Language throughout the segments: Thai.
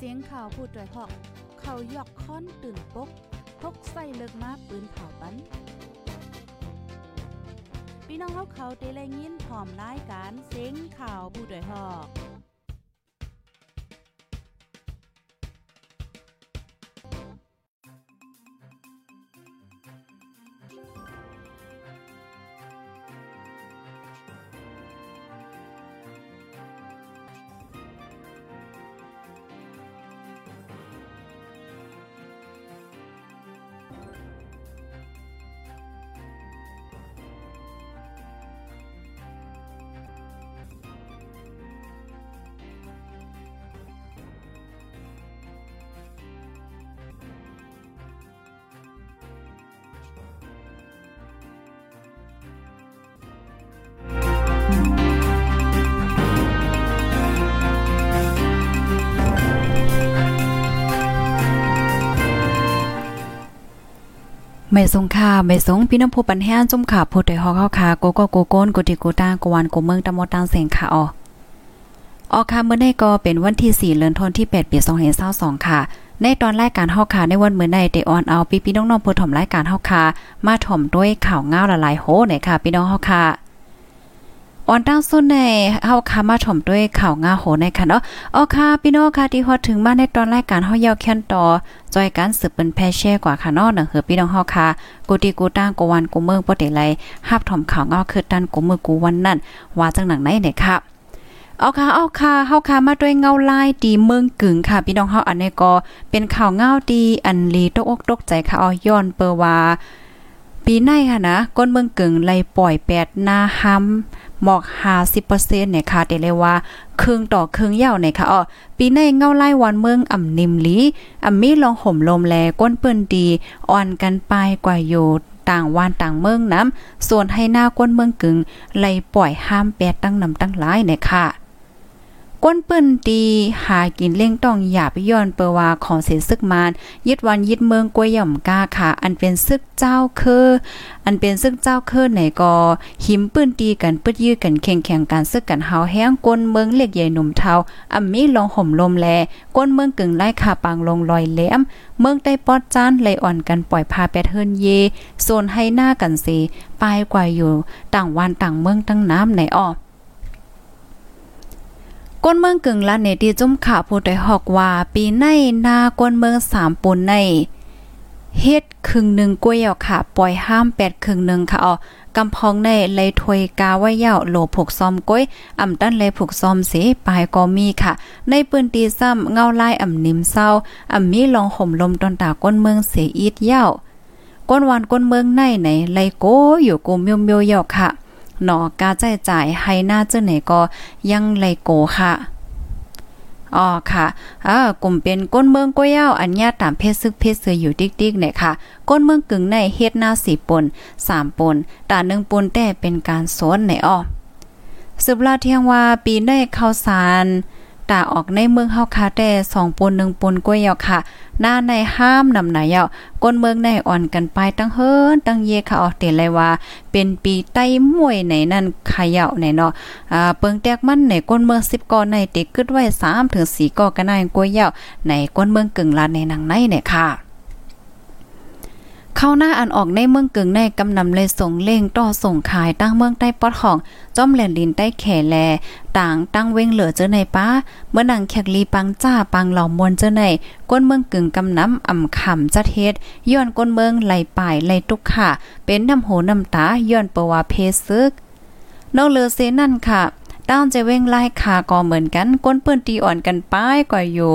เสียงข่าวพูดด้วยหอก เขายอกค้อนตื่นปกพกใส่เลิกมาปืนเผาปันพี่น้องเขาเขาเตะแลยินพร้อมรายการเสียงข่าวผู้ด้วยหอก ไม่สงค่าไม่สงพี่น้ำผู้ปันแห้งจุ่มขาผู้ใดฮอกเข้าขาโกโกโกโกนกุติกูตาโกวนโกเมืองตะมดตังเสงขาออออค่ะเมื่อในก็เป็นวันที่4เดือนธันวาคมที่8ปี2522ค่ะ ในตอนรายการเฮาค่ะในวันเมื่อในเดออนเอาพี่พี่น้องๆผู้ถ่อมรายการเฮาค่ะมาถ่อมด้วยข่าวง้าวละลายโหเนี่ยค่ะพี่น้องเฮาค่ะ ออนตั้งสุดในเฮาค่ะมาถ่อมด้วยข่าวงาโหในค่ะเนาะอ๋อค่ะพี่น้องค่ะที่ฮอดถึงมาในตอนรายการเฮายาวแค้นต่อจอยการสืบเป็นแพแช่กว่าค่ะเนาะนังเหือพี่น้องเฮาค่ะกูตีกูตั้งกูวันกูเมืองบ่ได้ไลฮับถ่อมข่าวงาคือตันกูมือกูวันนั่นว่าจังหนังไหนเนี่ยค่ะเอาค่ะเอาค่ะเฮาค่ะมาด้วยเงาลายดีเมืองกึ่งค่ะ พี่น้องเฮาอันนี้ก็เป็นข่าวเงาดีอันลีตกอกตกใจค่ะเอาย้อนเปอว่า ปีในค่ะนะก้นเมืองกึ่งไล่ปล่อยแปดหน้าห้ำหมอก50%เนี่ยค่ะเดเลยว่าครึ่งต่อครึ่งยาวเนี่ยค่ะอ๋อปีในเงาไล่วันเมืองอ่ำนิมลีอ่ำมีลองห่มลมแลก้นปิ้นดีอ่อนกันไปกว่าอยู่ต่างวานต่างเมืองน้ำส่วนให้หน้าก้นเมืองกึ่งไล่ปล่อยห้ามแปดตั้งนำตั้งหลายเนี่ยค่ะ ก้นเปิ้นตีหากินเล่งต้องหยาบย้อนเปว่าของเสียซึกมานยึดวันยึดเมืองกวยย่อมกาค่ะ อันเป็นซึกเจ้าคืออันเป็นซึกเจ้าคือไหนก็หิมปืนตีกันปึดยื้อกันแข่งแข่งกันซึกกันเฮาแห้งก้นเมืองเล็กใหญ่หนุ่มเทาอ่ำมีลองห่มลมแลก้นเมืองกึ่งไล่ขาปังลงลอยแหลมเมืองได้ปอดจานไหลอ่อนกันปล่อยพาแปดเฮินเยโซนให้หน้ากันสิปลายกว่าอยู่ต่างวันต่างเมืองตั้งน้ำไหนออ ก้นเมืองกึ่งละเนตีจุ่มขาผู้ใดฮอกว่าปีในนาก้นเมืองสามปุนในเฮ็ดครึ่งหนึ่งกล้วยเอาค่ะ ปล่อยห้ามแปดครึ่งหนึ่งค่ะอ๋อกำพองในเลยถวยกาไว้ยาวโหลผูกซอมก้อยอ่ำตั้นเลยผูกซอมเสปลายก็มีค่ะ ในปืนตีซ้ำเงาลายอ่ำนิมเศร้าอ่ำมีลองห่มลมตอนตาก้นเมืองเสียอีดยาวก้นวันก้นเมืองในไหนเลยโกอยู่กูเมียวเมียวยาวค่ะ หนอกาใจจ่ายให้หน้าเจ้าไหนก็ยังเลยโกค่ะอ๋อค่ะอ่ากลุ่มเป็นก้นเมืองก้อยเย้าอันญาตามเพศซึกเพศเสืออยู่ดิกๆเนี่ยค่ะ ก้นเมืองกึ่งในเฮ็ดหน้าสี่ปนสามปนตาหนึ่งปนแต่เป็นการสวนในอ้อสืบลาเที่ยงว่าปีได้ข้าวสาร ตาออกในเมืองเฮาคาแต่2ปน1ปนก้วยยาวค่ะ หน้าในห้ามนำหนยาวก้นเมืองในอ่อนกันไปตั้งเฮิรนตั้งเยค่ะออกเตเลยว่า เป็นปีใต้มวยไหนนั่นขยาวไหนเนาะอ่าเปิงแตกมันในก้นเมือง10ก่อในติกึดไว้3ถึง4ก่อกันในก้วยยาวในก้นเมืองกึ่งลาในหนังในเนี่ยค่ะ เข้าหน้าอันออกในเมืองกึ่งในกำนำเลยส่งเล่งต่อส่งขายตั้งเมืองใต้ปอดของจ้อมแหลนดินใต้แขแล ต่างตั้งเว้งเหลือเจอในป้า เมื่อนังแขกลีปังจ้าปังเหล่ามวลเจอในก้นเมืองกึ่งกำน้ำอ่ำขำจัดเฮ็ดย้อนก้นเมืองไหลป่ายไหลตุกค่ะ เป็นน้ำโหน้ำตาย้อนปวาเพซึกนอกเลือเซนั่นค่ะ ต้านจะเว้งไล่คาก็เหมือนกันก้นเปิ้นตีอ่อนกันป้ายกว่าอยู่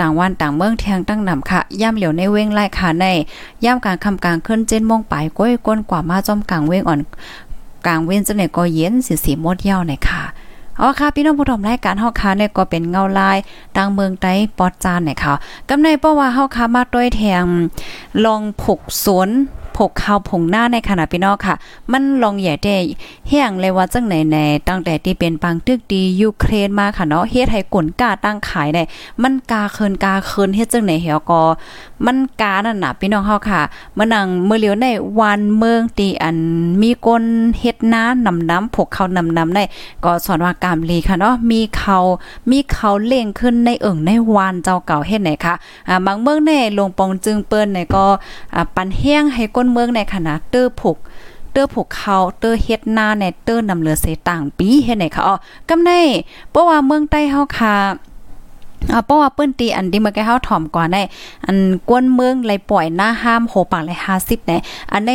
ต่างวันต่างเมืองแทงตั้งนำค่ะย่ำเหลียวในเว้งไล่คาในย่ำกลางคำกลางขึ้นเจนมองปลายก้อยก้นกว่ามาจอมกลางเว้งอ่อนกลางเว้นจะเนี่ยก็เย็นสีสีมดเย้าหน่อยค่ะอ๋อค่ะพี่น้องผู้ชมรายการเฮาค้าเนี่ยก็เป็นเงาลายตังเมืองใต้ปอดจานเนี่ยค่ะกำในเพราะว่าเฮาค้ามาด้วยแทงลองผกสวน กข้าวผงหน้าในขณะพี่น้องค่ะ มันลองใหญ่ได้แห้งเลยว่าจังไหนแน่ตั้งแต่ที่เป็นปังตึกดียูเครนมาค่ะเนาะเฮ็ดให้กลกาตั้งขายได้มันกาเคินกาเคินเฮ็ดจังไหนเหี่ยวก็มันกานั่นน่ะพี่น้องเฮาค่ะเมื่อนังเมื่อเลียวในวันเมืองตีอันมีก้นเฮ็ดน้านำน้ำพกเขานำน้ำได้ก็สอนว่ากามลีค่ะเนาะมีเขามีเขาเล่งขึ้นในเอิ่งในวานเจ้าเก่าเฮ็ดไหนคะอ่าบางเมืองในลงปองจึงเปิ้นในก็อ่าปันแห้งให้ก้นเมืองในขณะเตอร์ผูกเตอร์ผูกเขาเตอร์เฮ็ดหน้าในเตอร์นำเหลือเสต่างปีเฮ็ดไหนคะอ๋อกำในเพราะว่าเมืองใต้เฮาค่ะ อ่าเพราะว่าเปิ้นตีอันที่เมื่อกี้เฮาถ่อมก่อนได้ อันกวนเมืองไหลปล่อยหน้าห้ามโหปากไหล50เนี่ยอันใน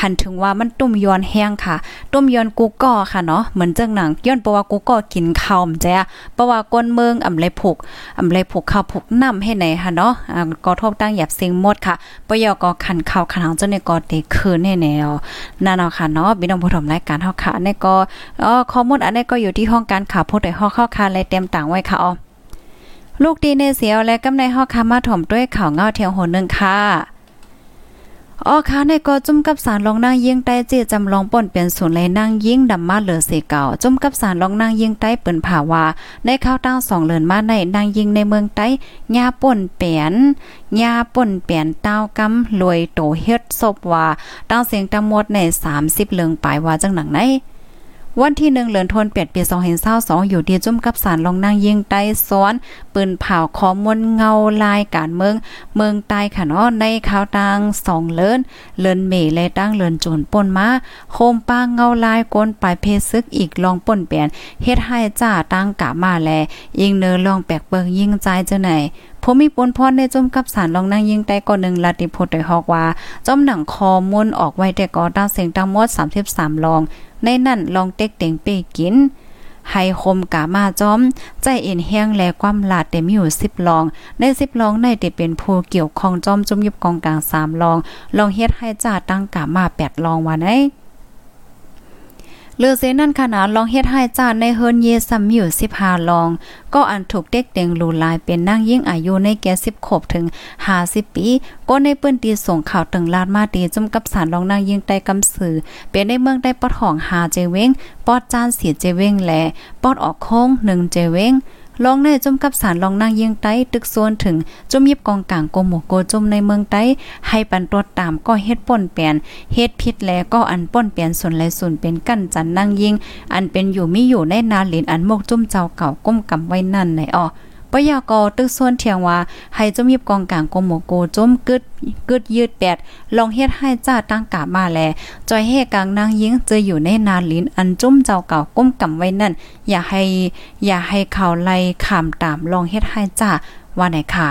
หันถึงว่ามันตุ้มยอนแห้งค่ะ ตุ้มยอนกูก็ค่ะเนาะเหมือนจังหนังย้อนเพราะว่ากูก็กินข้าวแจ้เพราะว่ากวนเมืองอำไลผูกอำไลผูกข้าวผูกน้ำให้ไหนค่ะเนาะอ่าก็ทบตั้งหยับเสียงหมดค่ะปยอก็ขันข้าวขันจนในก็เตคืนแน่แนวนั่นเอาค่ะเนาะพี่น้องผู้ชมรายการเฮาค่ะในก็อ๋อข้อมูลอันนี้ก็อยู่ที่ห้องการข่าวผู้ใดฮอเข้าค่ะและเตรียมต่างไว้ค่ะอ๋อ ลูกดีในเสียวและกำในฮอกคามาถมด้วยข่าวเงาเทียงโหนึงค่ะอ๋อค่ะในก็จุ่มกับสารลองนางยิงใต้เจจำลองป่นเป็นศูนย์เลยนางยิงดำมาเหลือเสเก่าจุ่มกับสารลองนางยิงใต้เปิ้นผาวาในข้าวตั้งสองเลือนมาในนางยิงในเมืองใต้ยาป่นเปียนยาป่นเปียนเต้ากำรวยโตเฮ็ดศพว่าตั้งเสียงตำหมดใน30เลืองปลายว่าจังหนังไหน วันที่หนึ่งเหลือนทนเปียดปีสองเห็นเศร้าสองอยู่ดีจุ่มกับสารลองนางยิงใต้ซ้อนปืนเผาขอมวนเงาลายการเมือง เมืองใต้ค่ะเนาะในข่าวตังสองเลินเลินเมและตั้งเลินจนป่นมาโคมป้างเงาลายก้นปลายเพศซึกอีกลองป่นเปลี่ยนเฮ็ดให้จ้าตั้งกะมาแลยิงเนือลองแปลกเบิงยิงใจเจ้าไหนผมมีปนพรในจมกับสารลองนางยิงใต้ก่อนหนึ่งลาติพดโดยฮอกว่าจอมหนังคอมุนออกไว้แต่ก่อตั้งเสียงตั้งมด33ลอง ในนั่นลองเต็กเต็งเปกินไฮคมกามาจอม ใจเอ็นแห้งแลความลาดเต็มอยู่สิบลอง ในสิบลองในเตเป็นผู้เกี่ยวของจอมจุมยุบกองกลางสามลอง ลองเฮ็ดให้จ่าตั้งกามาแปดลองว่าไอ เลือเซนั่นขนาดลองเฮ็ดให้จานในเฮิรนเยซัมอยู่15ลอง ก็อันถูกเด็กเด็งลูลายเป็นนั่งยิ่งอายุในแก่สิบขบถึงหาสิบปี ก็ในเปื้นตีส่งข่าวตึงลาดมาตีจุ่มกับสารลองนั่งยิ่งใต้กำสือ เป็นในเมืองได้ปอดห่องหาเจเวงปอดจานเสียเจเวงและปอดออกโค้งหนึ่งเจเวง ลองในจมกับสารลองนางเยียงไต้ตึกโซนถึงจมยิบกองกลางโกหมโกจมในเมืองไต้ให้ปันตรวจตามก็เฮ็ดป่นเปลี่ยนเฮ็ดพิษแลก็อันป่นเปลี่ยนส่วนและส่วนเป็นกั้นจันนางยิง อันเป็นอยู่มีอยู่ในนาหลินอันมกจุ่มเจ้าเก่าก้มกำไว้นั่นในอ้อ ปยากอตึกส่วนเทียงว่าให้จมยิบกองกลางกมโกจมกึดกึดยืดแปดลองเฮ็ดให้จ้าตั้งกามาแลจอยเฮกลางนางยิงเจะอยู่ในนาลินอันจุ้มเจ้าเก่าก้มกำไว้นั่น อย่าให้อย่าให้เขาไล่ขามตามลองเฮ็ดให้จ้าว่าไหนค่ะ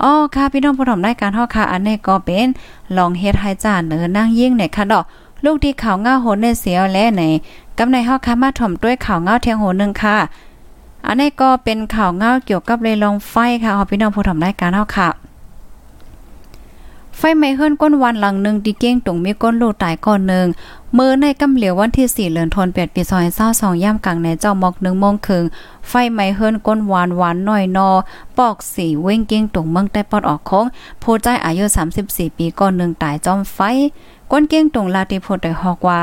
อ๋อค่ะพี่น้องผู้ชมรายการเฮาค่ะ อันนี้ก็เป็นลองเฮ็ดให้จ้าเนื้อนางยิงในค่ะดอกลูกที่เขาง่าโหนในเสียวและในกำในเฮาค่ะมาถ่อมด้วยข่าวง่าเทียงโหนึงค่ะ อันนี้ก็เป็นข่าวเงาเกี่ยวกับเลยลองไฟค่ะพี่น้องผู้ทำรายการเฮาค่ะ ไฟไหม้เฮิรนก้นวันหลังหนึ่งดีเก้งตรงมีก้นลูกตายก่อนหนึ่งมือในกำเหลียววันที่ 4เดือนธันวาคมปี2022ย่ำกลางในเจ้ามอก1โมงครึ่งไฟไหม้เฮิรนก้นหวานหวานหน้อยนอ ปอกสีเว้งเก้งตรงเมืองใต้ปอดออกของผู้ใจอายุ 34 ปีก่อนหนึ่งตายจอมไฟ ก้นเก้งตรงลาติพดได้ฮอกว่า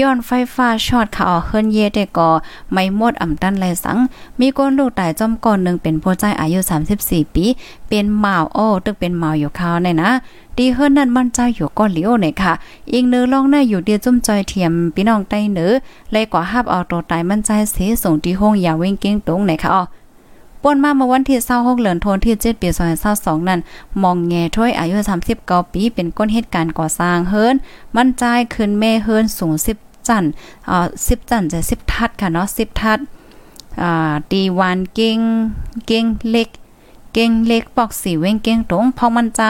ย้อนไฟฟ้าช็อตขาออกเฮิรนเยได้ก่อไม่หมดอ่ำตันไรสัง มีก้นลูกตายจอมก่อนหนึ่งเป็นผู้ใจอายุ 34 ปี เป็นหมาวโอ้ตึกเป็นหมาวอยู่ข้าวในนะดีเฮิรนนั่นมั่นใจอยู่ก้อนเหลียวเนี่ยค่ะอีกเนื้อลองหน้าอยู่เดียวจุ่มจอยเทียมพี่น้องใต้เนื้อเลยกว่าฮับเอาตัวตายมั่นใจเสียส่งที่ห้องยาเว้งเก้งตรงไหนค่ะอ๋อ ป่นมาเมื่อวันที่26เดือนธันวาคมที่7ปี2022นั้นมองแง่ถ้วยอายุ39ปีเป็นก้นเหตุการณ์ก่อสร้างเฮิรนมันจ่ายขึ้นแม่เฮิรนสูง 10 จันเอ่อ10 จันจะ10 ทัดค่ะเนาะ10 ทัดอ่าดีวันเก่งเก่งเล็ก เก่งเล็กปอกสีเว้งเก่งตรงพอมันใจ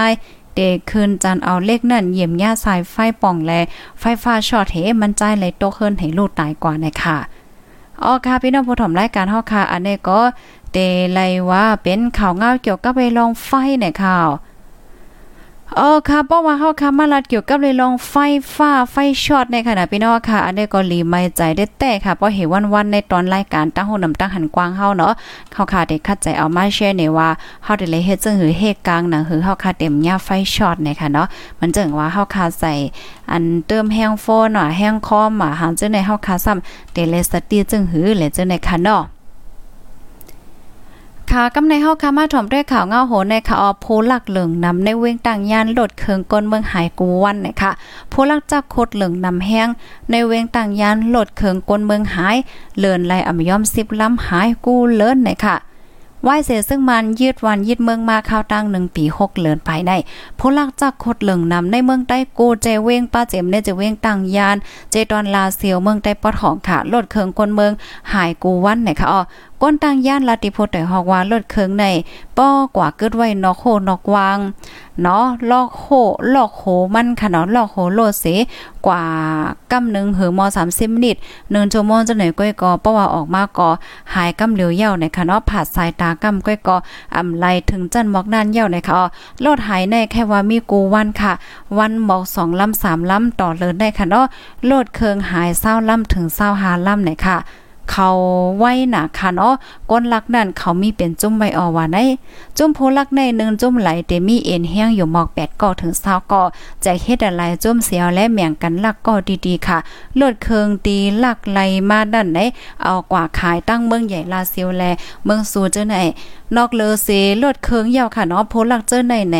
เดคืนจันเอาเลขนั่นเยี่ยมย่าสายไฟป่องแล ไฟฟ้าช็อตเหมันใจเลยโตเคินให้ลูกตายกว่านะค่ะอ๋อค่ะพี่น้องผู้ถมรายการเฮาค่ะ อันนี้ก็ เตไลว่าเป็นข่าวเงาเกี่ยวกับไปลองไฟในข่าวเออค่ะเพราะว่าเฮาค่ะมาลัดเกี่ยวกับเลยลองไฟฟ้าไฟช็อตในขณะพี่น้องค่ะ อันนี้ก็หลีไม่ใจได้แต่ค่ะเพราะเห็นวันๆในตอนรายการตั้งโหนำตั้งหันกว้างเฮาเนาะเขาค่ะได้คัดใจเอามาแชร์เนี่ยว่าเฮาได้เลยเฮ็ดจังหือเฮกลางหนังหือเฮาค่ะเต็มยาไฟช็อตในค่ะเนาะมันจังว่าเฮาค่ะใส่อันเติมแห้งโฟนอะแห้งคอมอะหางจังในเฮาค่ะซ้ำเดเลสตีจังหือเลยจังในค่ะเนาะ ค่ะกำในเฮาค่ะมาถ่อมด้วยข่าวเงาโหในข่าวโพลักเหลืองนำในเวงต่างยานลดเคืองก้นเมืองหายกูวันนะคะโพลักจักโคดเหลืองนำแห้งในเวงต่างยานลดเคืองก้นเมืองหายเลินไหลอ่ำย่อม10ล้ำหายกูเลินนะคะไหวเสียซึ่งมันยืดวันยืดเมืองมาข้าวตั้งหนึ่งปีหกเลือนภายในผู้ลักจักคดเหลืองนำในเมืองใต้กูเจเวงป้าเจมเนี่ยจะเวงต่างยาน เจตอนลาเซียวเมืองใต้ปอดของค่ะลดเคืองคนเมืองหายกูวันไหนคะอ๋อ ก้นต่างย่านลาติโพแต่ฮอกว่าลดเคืองในป้อกว่าเกิดไว้นอกโคนอกวางเนาะลอกโหลอกโหมันค่ะเนาะลอกโหโลดเสกว่ากำนึงหือมอ30มินิต1ชั่วโมงจะไหนก้อยกอเพราะว่าออกมาก็หายกำเหลียวเย่าในค่ะเนาะผาดสายตากำก้อยกออำไลถึงจันหมอกนานเย่าในค่ะอ๋อลดหายในแค่ว่ามีกูวันค่ะ วันหมอก2ลำ3ลำต่อเลินได้ค่ะเนาะโลดเคืองหาย20ลำถึง25ลำในค่ะ เขาไว้หนาค่ะเนาะก้นลักนั่นเขามีเป็นจุ่มไว้ออว่าในจุ่มโพลักในหนึ่งจุ่มไหลเตมีเอ็นแห้งอยู่หมอกแปดก่อถึงเศร้าก่อจเฮ็ดอะไรจุ่มเสียวและแม่งกันลักก็ดีๆค่ะเลือดเคืองตีลักไหลมาด้านไหนเอากว่าขายตั้งเมืองใหญ่ลาเซียวแลเมืองสูเจ้าไหนนอกเลอเสเลือดเคืองยาวค่ะเนาะโพลักเจ้าไหนแหน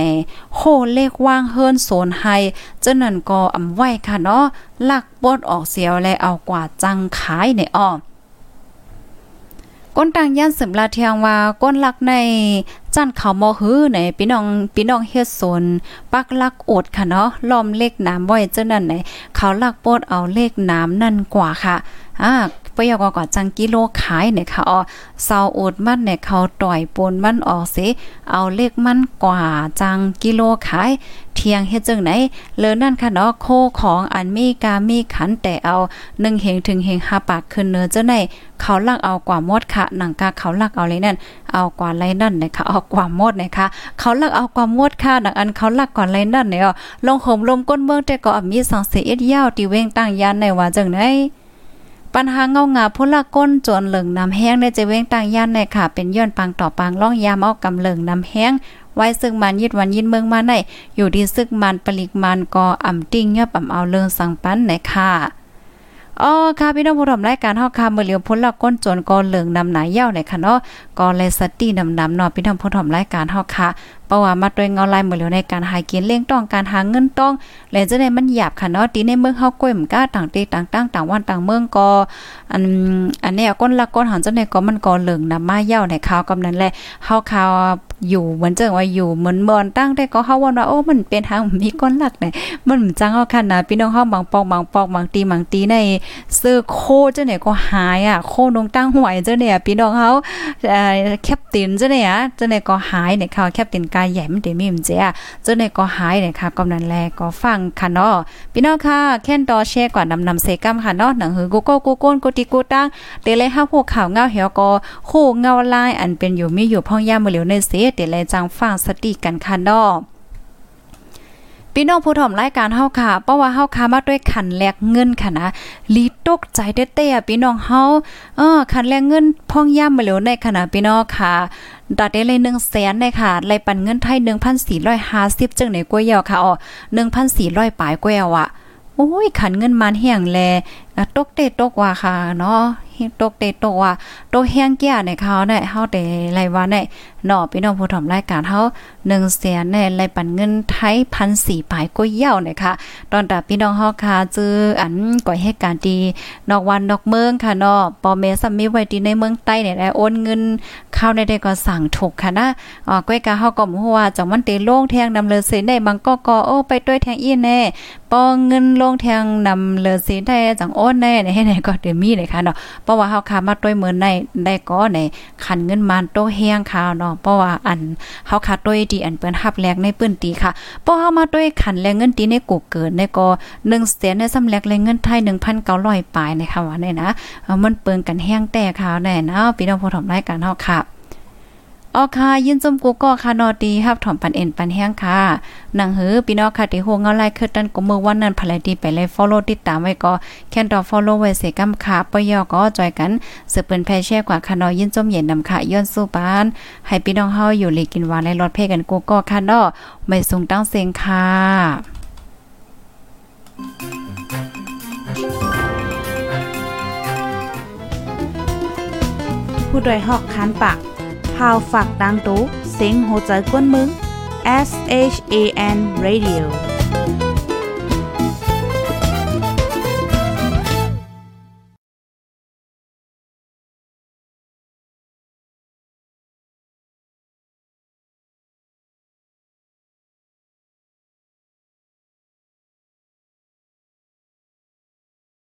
โหเลขว่างเฮิรนโซนไฮเจ้านั่นก็อำไว้ค่ะเนาะลักปดออกเสียวและเอากว่าจังขายในอ้อ ก้นต่างย่านสืบลาเทียงว่าก้นลักในจันเขามอหื้อในพี่น้องพี่น้องเฮ็ดสนปักลักอดค่ะเนาะล้อมเลขน้ำไว้เจ้านั่นไหนเขาลักโปดเอาเลขน้ำนั่นกว่าค่ะอ่า ปยกก่อจังกิโลขายเนี่ยค่ะอ๋อเซาโอดมันเนี่ยเขาต่อยปนมันออกสิเอาเลขมันกว่าจังกิโลขาย เทียงเฮ็ดจังไหนเลอนั่นค่ะเนาะโคของอันมีกามีขันแต่เอา1เฮงถึงเฮง5ปากขึ้นเนื้อเจ้าไหนเขาลักเอากว่ามดค่ะหนังกาเขาลักเอาเลยนั่นเอากว่าไรนั่นนะคะเอากว่ามดนะคะเขาลักเอากว่ามดค่ะหนังอันเขาลักก่อนไรนั่นเนี่ยลงห่มลมก้นเมืองแต่ก็มีสังเสียดยาวที่เว้งตั้งยานในว่าจังไหน ปัญหาเงางาพละก้นจวนเหลืองน้ำแห้งในจะเว้งต่างย่านในค่ะ เป็นย้อนปังต่อปังล่องยามเอากำเหลืองน้ำแห้ง ไว้ซึ่งมันยิดวันยินเมืองมาในอยู่ดีซึกมันปลิกมันก็อ่ำติ้งยอบอ่ำเอาเลิงสังปันในค่ะอ๋อค่ะพี่น้องผู้ชมรายการเฮาค่ะมื้อเหลียวพ้นละก้นจนก็เหลืองนำหนาเย้าในค่ะเนาะก็เลยสตินำนำเนาะพี่น้องผู้ชมรายการเฮาค่ะ เพราะว่ามาด้วยเงาลายมือเหลียวในการหากินเลี้ยงต้องการหาเงินต้องและจะได้มันหยาบค่ะเนาะตีในเมืองเฮาก้อยมก้าต่างตีต่างต่างต่างวันต่างเมืองก็อันอันนี้ก้นละก้นหันจังได๋ก็มันก็เหลืองนำมาเย้าในข่าวกำนั้นแหละเฮาข่าวอยู่เหมือนจังว่าอยู่เหมือนเมินตั้งแต่ก็เฮาว่าโอ้มันเป็นทางมีก้นหลักเนี่ยมันจังเอาคันนะพี่น้องเฮาบางปอกบางปอกบางตีบางตีในซื้อโคจังไหนก็หายอะโคนงตั้งหวยจังเนี่ยพี่น้องเฮาแคปตินจังเนี่ยจังไหนก็หายเนี่ยค่ะแคปตินกายใหญ่มันได้มีมเจ้าจังไหนก็หายเนี่ยค่ะกำนันแลก็ฟังค่ะเนาะพี่น้องค่ะแค่นต่อแชร์ก่อนนำนำเซกัมค่ะเนาะหนังหือกูโก้กูโก้นกูติกูตั้งเตเลยเฮาพวกข่าวเงาเหี่ยวก็โคเงาลายอันเป็นอยู่มีอยู่พ่องย่ามือเหลียวในเสเตเลยจังฟังสติกันค่ะเนาะพี่น้องผู้ถ่อมรายการเฮาค่ะเพราะว่าเฮาค่ะมาด้วยขันแลกเงินค่ะนะลีตกใจเต้ๆพี่น้องเฮาเออขันแลกเงินพ่องย่ำมาเหลวในขณะพี่น้องค่ะ ดัดได้เลย1แสนเลยค่ะไล่ปันเงินไทย 1,450จังไหนกวยยาวค่ะอ๋อ1,400ปลายกวยอะโอ้ยขันเงินมันแห้งแลตกเตตกว่าค่ะเนาะตกเตตกว่าตกแห้งแก่ในเขาเนี่ยเฮาได้ไรว่าเนี่ยเนาะพี่น้องผู้ถมรายการเฮา1แสนเนี่ยไรปันเงินไทย1,400ปลายก็เย่าเนี่ยค่ะ ตอนตาพี่น้องเฮาค่ะจื้ออันก่อยเหตุการดีนอกวันนอกเมืองค่ะเนาะปอเมซัมมีไว้ที่ในเมืองใต้เนี่ยได้โอนเงินเข้าได้ได้ก็สั่งถูกค่ะนะอ๋อก้อยกะเฮาก็บ่ฮู้ว่าจังมันเตโล่งแทงนำเลยเสิได้บางก็ก็โอ้ไปด้วยแทงอีแน่ปอเงินโล่งแทงนำเลยสิได้จังอนแน่ให้ไหนก็เดี๋ยวมีเลยค่ะเนาะเพราะว่าเฮาคามาต้วยเมือนในได้ก็ในขันเงินมันโตแห้งค่ะเนาะเพราะว่าอันเฮาคาต้วยดีอันเปิ้นฮับแลกในปื้นตีค่ะเพราะเฮามาต้วยขันแลกเงินตีในกูเกิดในก็1แสนในสำแลกแลกเงินไทย1,900ปลายนะคะว่าเนี่ยนะมันเปิงกันแห้งแต่ค่ะแน่นะพี่น้องผู้ชมรายการเฮาค่ะ ออค่ะยินจมกูก็ค่ะนอดีฮับถอมปันเอ็นปันแห้งค่ะนังหือพี่น้องค่ะที่โฮงเงาไล่คือตันกูมือวันนั้นภายดีไปเลย follow ติดตามไว้ก็แค่นดอ follow ไว้เสกำค่ะปยอก็จอยกันสืบเปิ้นแพแช่กว่าค่ะนอยินจมเย็นนำค่ะย้อนสู้ปาน ให้พี่น้องเฮาอยู่ลีกินหวานและรอดเพกันกูก็ค่ะนอไม่สูงตั้งเสียงค่ะผู้โดยหอกคันปาก่าวฝากดังตู้เสียงโหใจกวนมึง S H A N Radio